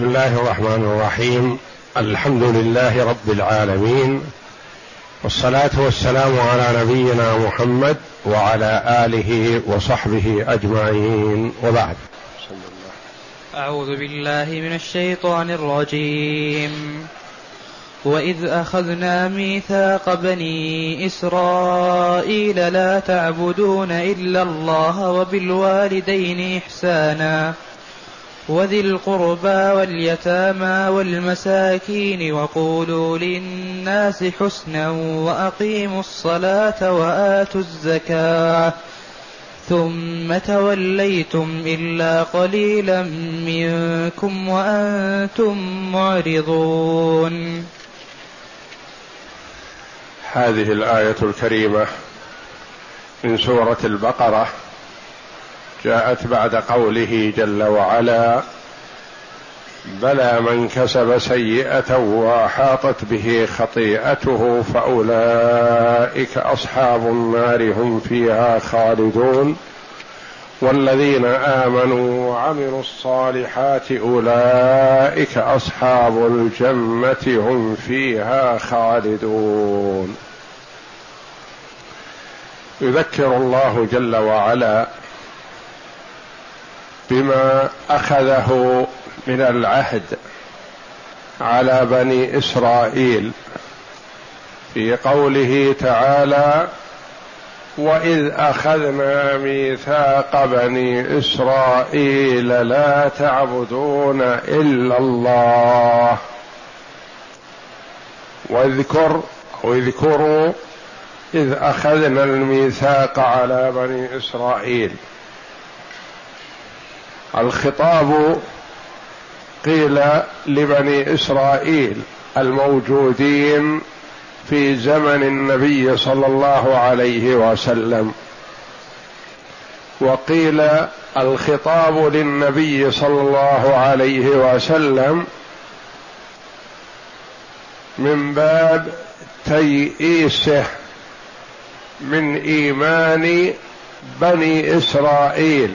بسم الله الرحمن الرحيم. الحمد لله رب العالمين. والصلاة والسلام على نبينا محمد وعلى آله وصحبه أجمعين. وبعد. أعوذ بالله من الشيطان الرجيم. وإذ أخذنا ميثاق بني إسرائيل لا تعبدون إلا الله وبالوالدين إحسانا. وذي القربى واليتامى والمساكين وقولوا للناس حسنا وأقيموا الصلاة وآتوا الزكاة ثم توليتم إلا قليلا منكم وأنتم معرضون. هذه الآية الكريمة من سورة البقرة. جاءت بعد قوله جل وعلا بلى من كسب سيئة وأحاطت به خطيئته فأولئك أصحاب النار هم فيها خالدون والذين آمنوا وعملوا الصالحات أولئك أصحاب الجنة هم فيها خالدون. يذكر الله جل وعلا بما أخذه من العهد على بني إسرائيل في قوله تعالى واذ اخذنا ميثاق بني اسرائيل لا تعبدون الا الله واذكر أو اذكروا اذ اخذنا الميثاق على بني اسرائيل. الخطاب قيل لبني إسرائيل الموجودين في زمن النبي صلى الله عليه وسلم. وقيل الخطاب للنبي صلى الله عليه وسلم من باب تيئيسه من إيمان بني إسرائيل.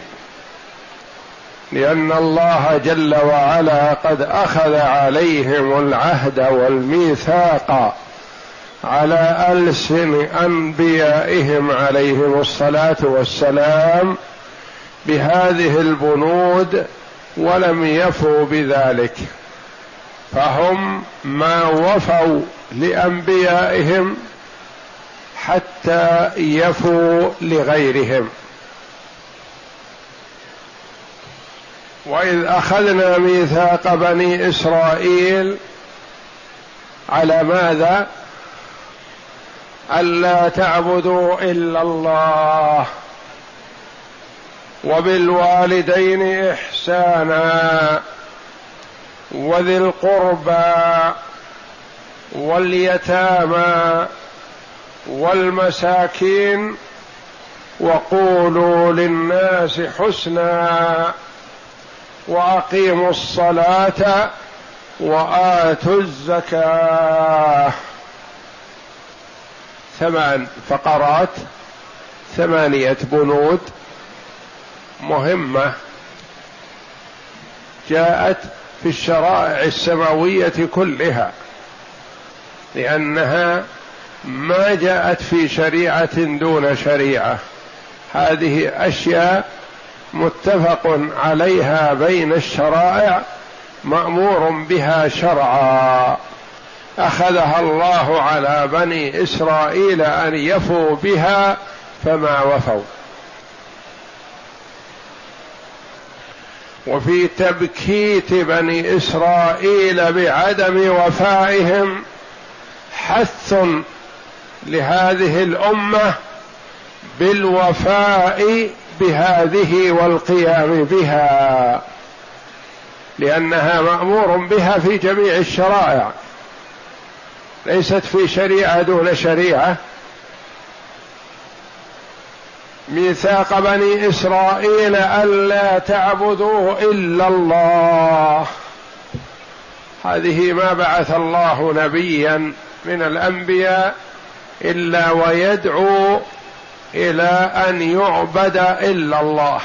لأن الله جل وعلا قد أخذ عليهم العهد والميثاق على ألسن أنبيائهم عليهم الصلاة والسلام بهذه البنود ولم يفوا بذلك. فهم ما وفوا لأنبيائهم حتى يفوا لغيرهم. وإذ أخذنا ميثاق بني إسرائيل على ماذا؟ ألا تعبدوا إلا الله وبالوالدين إحسانا وذي القربى واليتامى والمساكين وقولوا للناس حسنا وأقيموا الصلاة وآتوا الزكاة. ثمان فقرات ثمانية بنود مهمة جاءت في الشرائع السماوية كلها لأنها ما جاءت في شريعة دون شريعة. هذه أشياء متفق عليها بين الشرائع مأمور بها شرعا. أخذها الله على بني إسرائيل أن يفوا بها فما وفوا. وفي تبكيت بني إسرائيل بعدم وفائهم حث لهذه الأمة بالوفاء بهذه والقيام بها لأنها مأمور بها في جميع الشرائع. ليست في شريعة دون شريعة. ميثاق بني إسرائيل ألا تعبدوا إلا الله. هذه ما بعث الله نبيا من الأنبياء إلا ويدعو إلى أن يعبد إلا الله.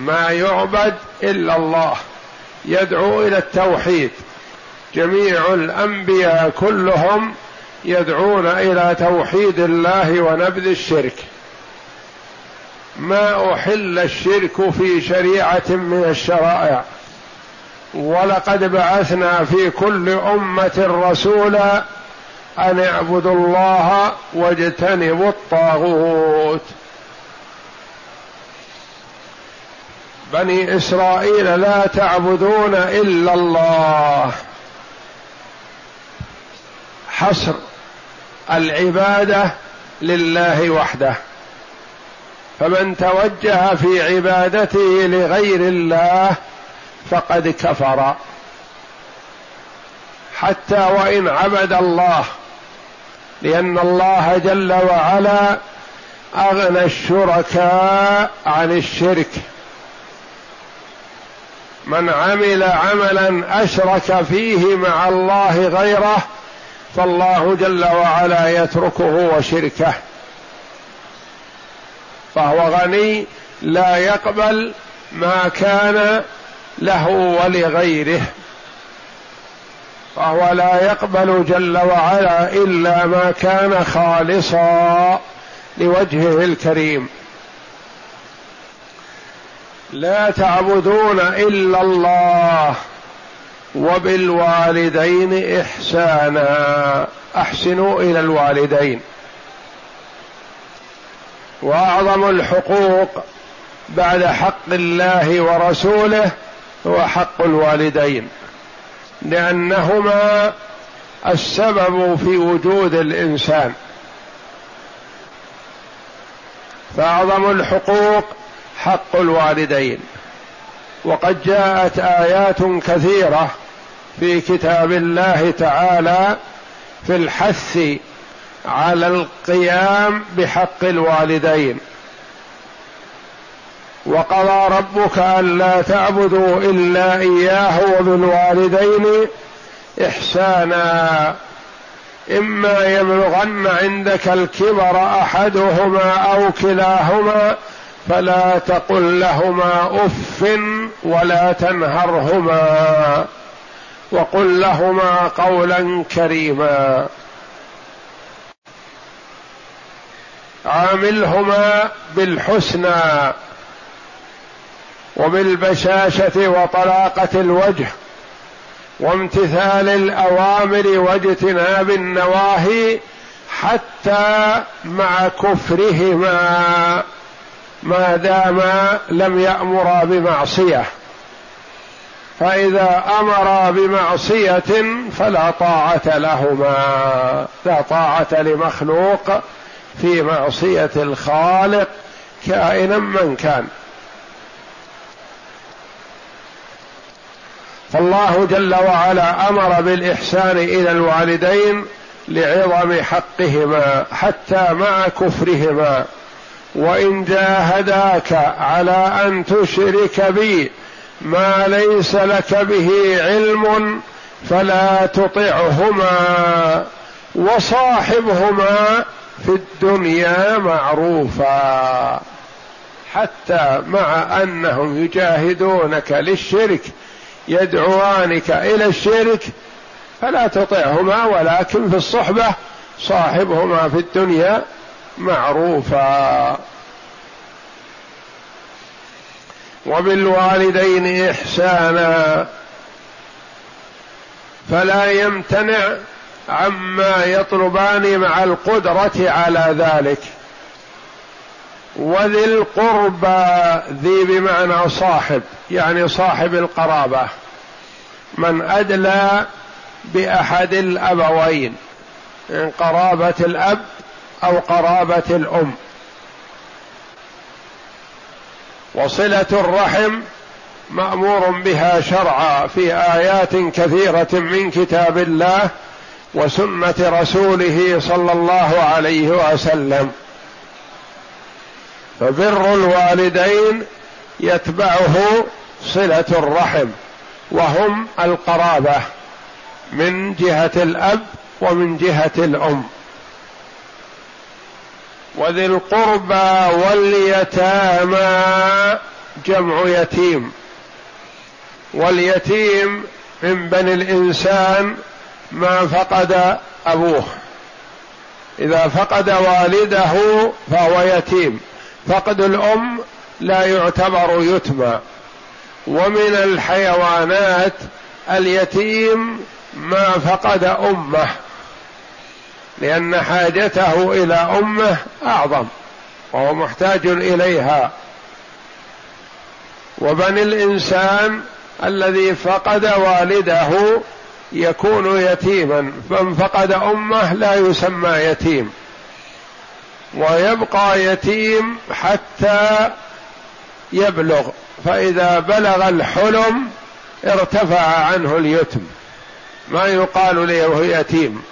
ما يعبد إلا الله. يدعو إلى التوحيد. جميع الأنبياء كلهم يدعون إلى توحيد الله ونبذ الشرك. ما أحل الشرك في شريعة من الشرائع. ولقد بعثنا في كل أمة رسولا أن اعبدوا الله واجتنبوا الطاغوت. بني إسرائيل لا تعبدون إلا الله. حصر العبادة لله وحده. فمن توجه في عبادته لغير الله فقد كفر. حتى وإن عبد الله لأن الله جل وعلا أغنى الشركاء عن الشرك. من عمل عملا أشرك فيه مع الله غيره فالله جل وعلا يتركه وشركه. فهو غني لا يقبل ما كان له ولغيره. فهو لا يقبل جل وعلا إلا ما كان خالصا لوجهه الكريم. لا تعبدون إلا الله وبالوالدين إحسانا. أحسنوا إلى الوالدين. وأعظم الحقوق بعد حق الله ورسوله هو حق الوالدين. لأنهما السبب في وجود الإنسان. فأعظم الحقوق حق الوالدين. وقد جاءت آيات كثيرة في كتاب الله تعالى في الحث على القيام بحق الوالدين. وقضى ربك ألا تعبدوا إلا إياه وبالوالدين إحسانا. إما يبلغن عندك الكبر أحدهما أو كلاهما فلا تقل لهما أف ولا تنهرهما وقل لهما قولا كريما. عاملهما بالحسنى. وبالبشاشة وطلاقة الوجه وامتثال الأوامر واجتناب النواهي حتى مع كفرهما ما داما لم يامرا بمعصية. فإذا امرا بمعصية فلا طاعة لهما لا طاعة لمخلوق في معصية الخالق كائنا من كان. فالله جل وعلا أمر بالإحسان إلى الوالدين لعظم حقهما حتى مع كفرهما. وإن جاهداك على أن تشرك بي ما ليس لك به علم فلا تطعهما وصاحبهما في الدنيا معروفا. حتى مع أنهم يجاهدونك للشرك يدعوانك إلى الشرك فلا تطعهما ولكن في الصحبة صاحبهما في الدنيا معروفا. وبالوالدين إحسانا فلا يمتنع عما يطلبان مع القدرة على ذلك. وذي القربى ذي بمعنى صاحب يعني صاحب القرابة. من أدلى بأحد الأبوين من قرابة الأب أو قرابة الأم. وصلة الرحم مأمور بها شرعا في آيات كثيرة من كتاب الله وسنة رسوله صلى الله عليه وسلم. فبر الوالدين يتبعه صلة الرحم وهم القرابة من جهة الأب ومن جهة الأم. وذي القربى واليتامى جمع يتيم. واليتيم من بني الإنسان ما فقد أبوه. إذا فقد والده فهو يتيم. فقد الأم لا يعتبر يتمى ومن الحيوانات اليتيم ما فقد أمه لأن حاجته إلى أمه أعظم وهو محتاج إليها. وبني الإنسان الذي فقد والده يكون يتيما من فقد أمه لا يسمى يتيم. ويبقى يتيم حتى يبلغ. فإذا بلغ الحلم ارتفع عنه اليتم. ما يقال له يتيم.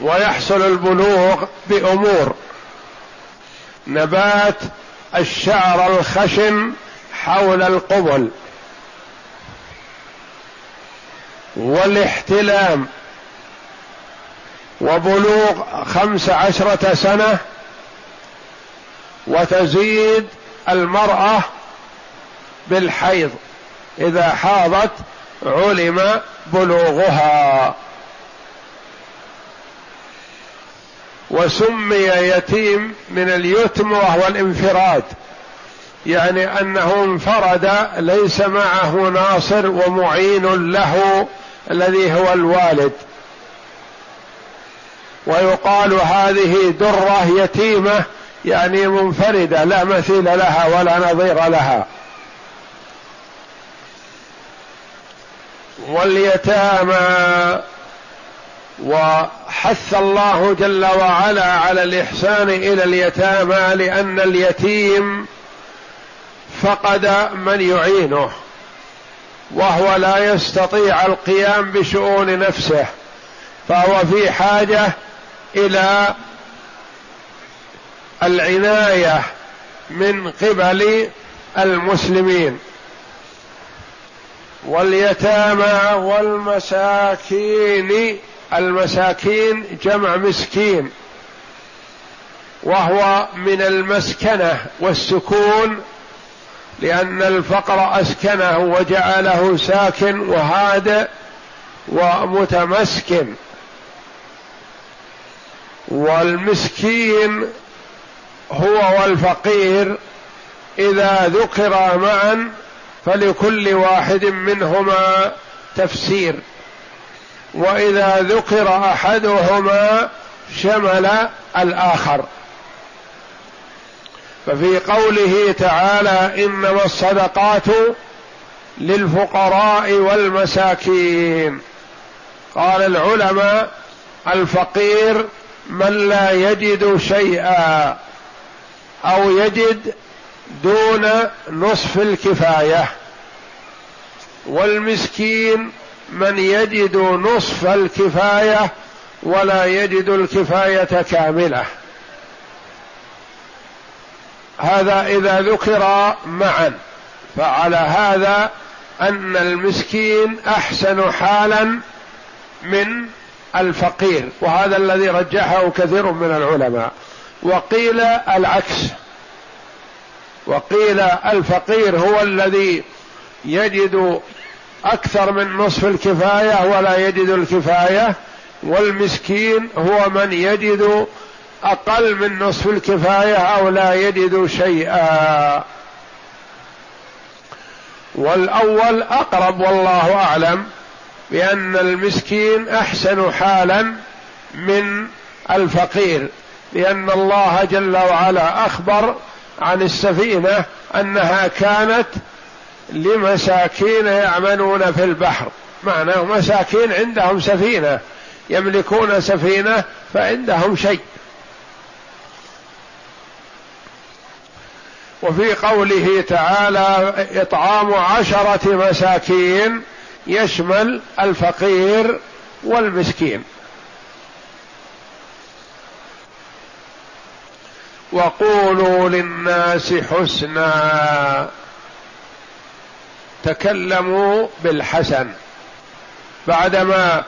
ويحصل البلوغ بأمور. نبات الشعر الخشن حول القبل. والاحتلام. وبلوغ خمس عشرة سنة وتزيد المرأة بالحيض. إذا حاضت علم بلوغها. وسمي يتيم من اليتم وهو الانفراد. يعني أنه انفرد ليس معه ناصر ومعين له الذي هو الوالد. ويقال هذه درة يتيمة يعني منفردة لا مثيل لها ولا نظير لها. واليتامى وحث الله جل وعلا على الإحسان إلى اليتامى لأن اليتيم فقد من يعينه وهو لا يستطيع القيام بشؤون نفسه فهو في حاجة إلى العناية من قبل المسلمين. واليتامى والمساكين المساكين جمع مسكين وهو من المسكنة والسكون لأن الفقر أسكنه وجعله ساكن وهادئ ومتمسكن. والمسكين هو والفقير إذا ذكرا معا فلكل واحد منهما تفسير. وإذا ذكر أحدهما شمل الآخر. ففي قوله تعالى إنما الصدقات للفقراء والمساكين. قال العلماء الفقير من لا يجد شيئا أو يجد دون نصف الكفاية. والمسكين من يجد نصف الكفاية ولا يجد الكفاية كاملة. هذا إذا ذكر معا فعلى هذا أن المسكين أحسن حالا من الفقير وهذا الذي رجحه كثير من العلماء. وقيل العكس. وقيل الفقير هو الذي يجد أكثر من نصف الكفاية ولا يجد الكفاية والمسكين هو من يجد أقل من نصف الكفاية أو لا يجد شيئا. والأول أقرب والله أعلم. بأن المسكين أحسن حالا من الفقير لأن الله جل وعلا أخبر عن السفينة أنها كانت لمساكين يعملون في البحر. معناه مساكين عندهم سفينة يملكون سفينة فعندهم شيء. وفي قوله تعالى إطعام عشرة مساكين يشمل الفقير والمسكين. وقولوا للناس حسنا. تكلموا بالحسن. بعدما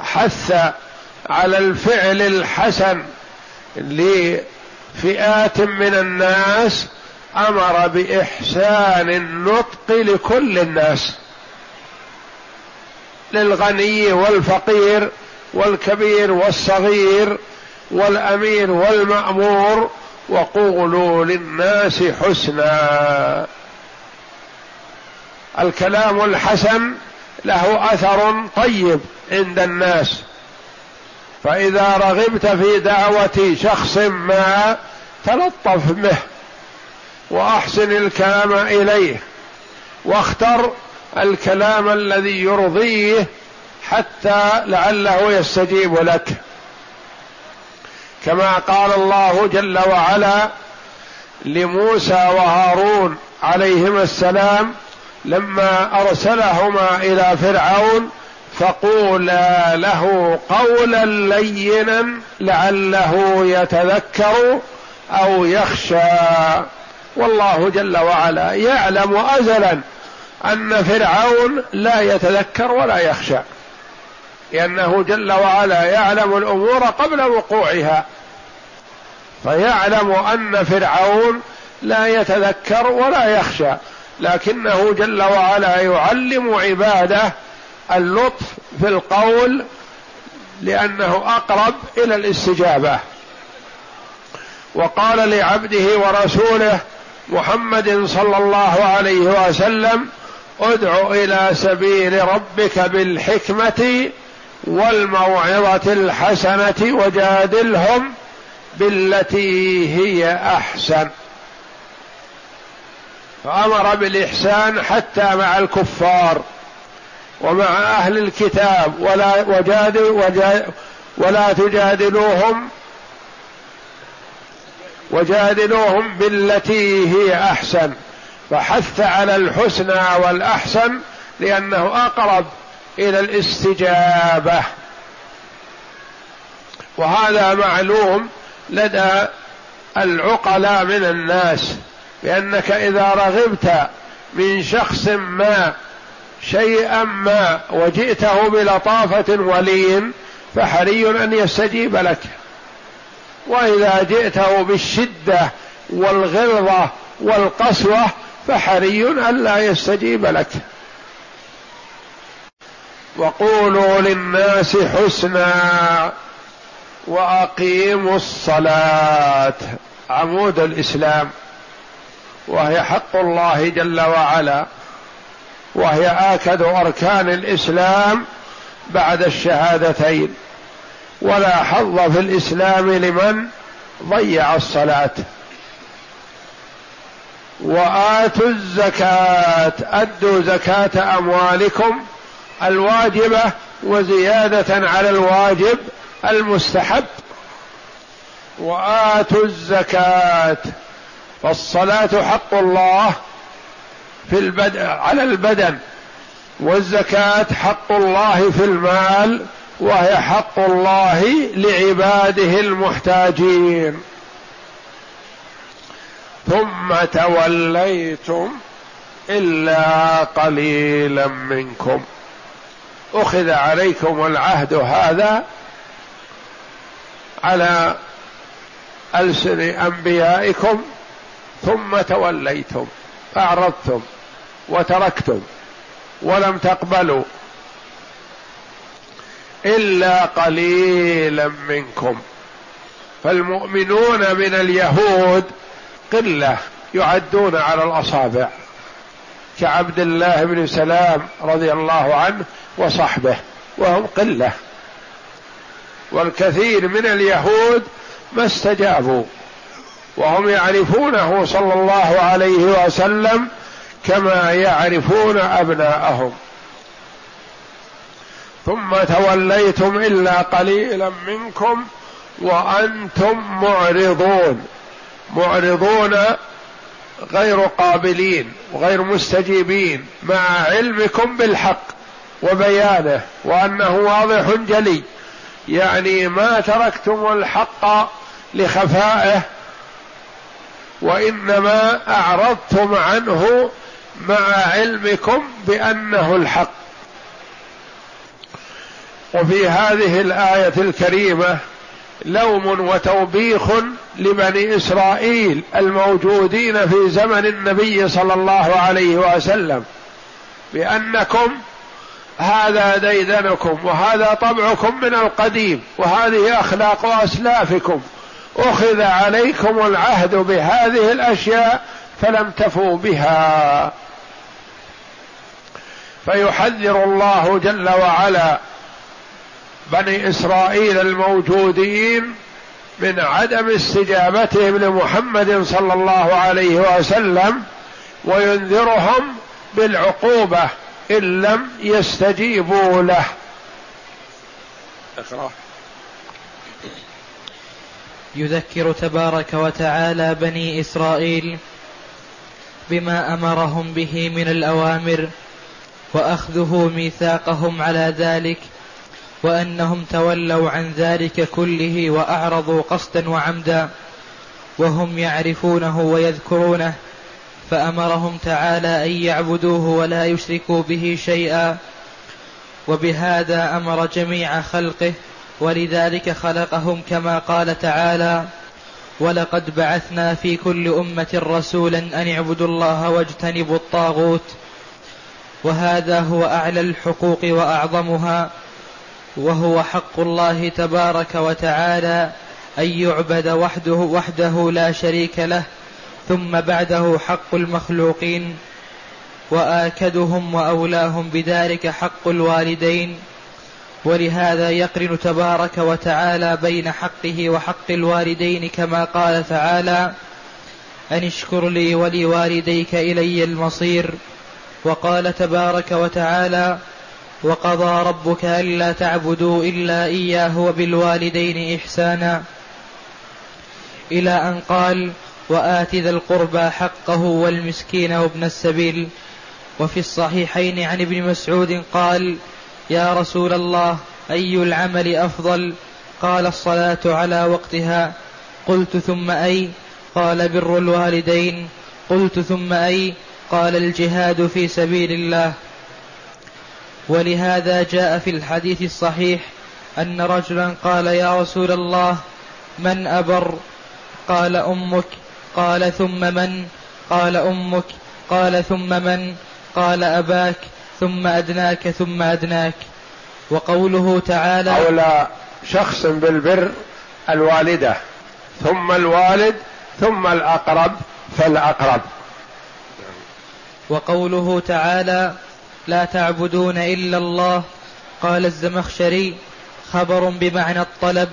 حث على الفعل الحسن لفئات من الناس أمر بإحسان النطق لكل الناس. للغني والفقير والكبير والصغير والامير والمأمور وقولوا للناس حسنا. الكلام الحسن له أثر طيب عند الناس. فإذا رغبت في دعوة شخص ما تلطف به وأحسن الكلام إليه واختر الكلام الذي يرضيه حتى لعله يستجيب لك. كما قال الله جل وعلا لموسى وهارون عليهما السلام لما أرسلهما إلى فرعون فقولا له قولا لينا لعله يتذكر أو يخشى. والله جل وعلا يعلم أزلا أن فرعون لا يتذكر ولا يخشى لأنه جل وعلا يعلم الأمور قبل وقوعها. فيعلم أن فرعون لا يتذكر ولا يخشى لكنه جل وعلا يعلم عباده اللطف في القول لأنه أقرب إلى الاستجابة. وقال لعبده ورسوله محمد صلى الله عليه وسلم ادع إلى سبيل ربك بالحكمة والموعظة الحسنة وجادلهم بالتي هي أحسن. فأمر بالإحسان حتى مع الكفار ومع أهل الكتاب ولا وجادل ولا تجادلوهم وجادلوهم بالتي هي أحسن. فحث على الحسنى والأحسن لأنه أقرب إلى الاستجابة. وهذا معلوم لدى العقلاء من الناس بانك إذا رغبت من شخص ما شيئا ما وجئته بلطافة ولين فحري أن يستجيب لك. وإذا جئته بالشدة والغلظة والقسوة فحري ألا يستجيب لك. وقولوا للناس حسنا وأقيموا الصلاة. عمود الإسلام. وهي حق الله جل وعلا. وهي آكد أركان الإسلام بعد الشهادتين. ولا حظ في الإسلام لمن ضيع الصلاة. وآتوا الزكاة أدوا زكاة أموالكم الواجبة وزيادة على الواجب المستحب. وآتوا الزكاة فالصلاة حق الله في البدن على البدن. والزكاة حق الله في المال وهي حق الله لعباده المحتاجين. ثم توليتم إلا قليلا منكم. أخذ عليكم العهد هذا على ألسن أنبيائكم ثم توليتم أعرضتم وتركتم ولم تقبلوا إلا قليلا منكم. فالمؤمنون من اليهود قلة يعدون على الأصابع. كعبد الله بن سلام رضي الله عنه وصحبه وهم قلة. والكثير من اليهود ما استجابوا وهم يعرفونه صلى الله عليه وسلم كما يعرفون أبناءهم. ثم توليتم إلا قليلا منكم وأنتم معرضون. معرضون غير قابلين وغير مستجيبين مع علمكم بالحق وبيانه وأنه واضح جلي. يعني ما تركتم الحق لخفائه وإنما أعرضتم عنه مع علمكم بأنه الحق. وفي هذه الآية الكريمة لوم وتوبيخ لبني إسرائيل الموجودين في زمن النبي صلى الله عليه وسلم. بأنكم هذا ديدنكم وهذا طبعكم من القديم وهذه أخلاق أسلافكم. أخذ عليكم العهد بهذه الأشياء فلم تفوا بها. فيحذر الله جل وعلا بني إسرائيل الموجودين من عدم استجابتهم لمحمد صلى الله عليه وسلم وينذرهم بالعقوبة إن لم يستجيبوا له. اقرأ. يذكر تبارك وتعالى بني إسرائيل بما أمرهم به من الأوامر وأخذه ميثاقهم على ذلك وأنهم تولوا عن ذلك كله وأعرضوا قصدا وعمدا وهم يعرفونه ويذكرونه فأمرهم تعالى أن يعبدوه ولا يشركوا به شيئا وبهذا أمر جميع خلقه ولذلك خلقهم كما قال تعالى ولقد بعثنا في كل أمة رسولا أن اعبدوا الله واجتنبوا الطاغوت وهذا هو أعلى الحقوق وأعظمها وهو حق الله تبارك وتعالى أن يعبد وحده وحده لا شريك له ثم بعده حق المخلوقين وآكدهم وأولاهم بذلك حق الوالدين. ولهذا يقرن تبارك وتعالى بين حقه وحق الوالدين كما قال تعالى أن اشكر لي ولوالديك إلي المصير. وقال تبارك وتعالى وقضى ربك ألا تعبدوا إلا إياه وبالوالدين إحسانا. إلى أن قال وآت ذا القربى حقه والمسكين وابن السبيل. وفي الصحيحين عن ابن مسعود قال يا رسول الله أي العمل أفضل؟ قال الصلاة على وقتها. قلت ثم أي؟ قال بر الوالدين. قلت ثم أي؟ قال الجهاد في سبيل الله. ولهذا جاء في الحديث الصحيح أن رجلا قال يا رسول الله من أبر؟ قال أمك. قال ثم من؟ قال أمك. قال ثم من؟ قال أباك. ثم أدناك ثم أدناك. وقوله تعالى أولى شخص بالبر الوالدة ثم الوالد ثم الأقرب فالأقرب. وقوله تعالى لا تعبدون إلا الله قال الزمخشري خبر بمعنى الطلب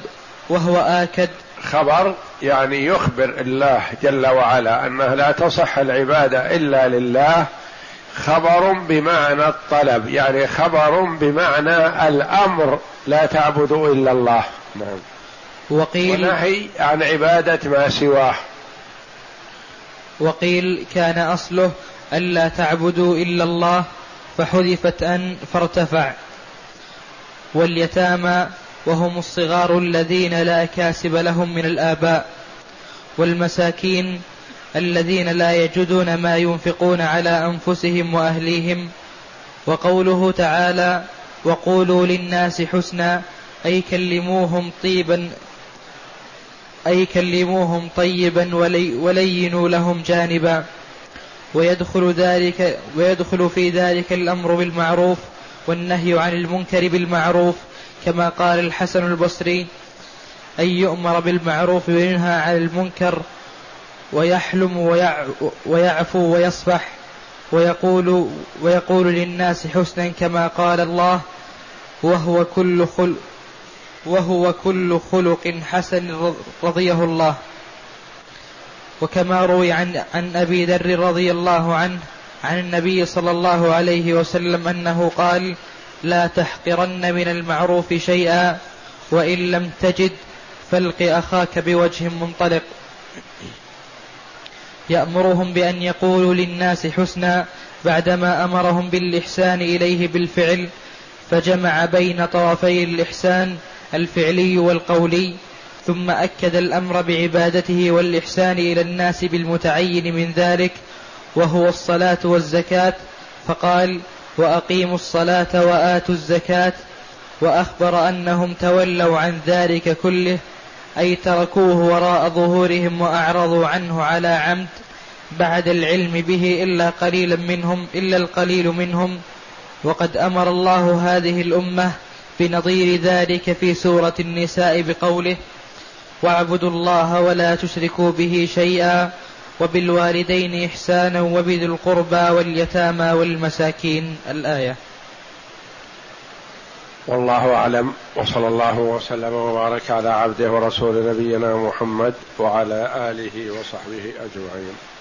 وهو آكد. خبر يعني يخبر الله جل وعلا أنه لا تصح العبادة إلا لله خبر بمعنى الطلب يعني خبر بمعنى الأمر لا تعبدوا إلا الله. نعم. وقيل ونهي عن عبادة ما سواه. وقيل كان أصله الا تعبدوا إلا الله فحذفت أن فارتفع. واليتامى وهم الصغار الذين لا كاسب لهم من الآباء. والمساكين الذين لا يجدون ما ينفقون على أنفسهم وأهليهم. وقوله تعالى وقولوا للناس حسنا أي كلموهم طيبا أي كلموهم طيبا ولي ولينوا لهم جانبا. ويدخل ذلك ويدخل في ذلك الأمر بالمعروف والنهي عن المنكر بالمعروف كما قال الحسن البصري أن يؤمر بالمعروف وينهى عن المنكر ويحلم ويعفو ويصفح ويقول ويقول للناس حسنا كما قال الله وهو كل خلق وهو كل خلق حسن رضيه الله. وكما روي عن عن أبي ذر رضي الله عنه عن النبي صلى الله عليه وسلم أنه قال لا تحقرن من المعروف شيئا وإن لم تجد فألق أخاك بوجه منطلق. يأمرهم بأن يقولوا للناس حسنا بعدما أمرهم بالإحسان إليه بالفعل فجمع بين طرفي الإحسان الفعلي والقولي. ثم أكد الأمر بعبادته والإحسان إلى الناس بالمتعين من ذلك وهو الصلاة والزكاة. فقال وأقيموا الصلاة وآتوا الزكاة. وأخبر أنهم تولوا عن ذلك كله أي تركوه وراء ظهورهم وأعرضوا عنه على عمد بعد العلم به إلا قليلا منهم إلا القليل منهم. وقد أمر الله هذه الأمة بنظير ذلك في سورة النساء بقوله واعبدوا الله ولا تشركوا به شيئا وبالوالدين إحسانا وبذي القربى واليتامى والمساكين. الآية. والله أعلم. وصلى الله وسلم وبارك على عبده ورسول نبينا محمد وعلى آله وصحبه أجمعين.